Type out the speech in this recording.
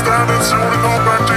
stand it soon and go back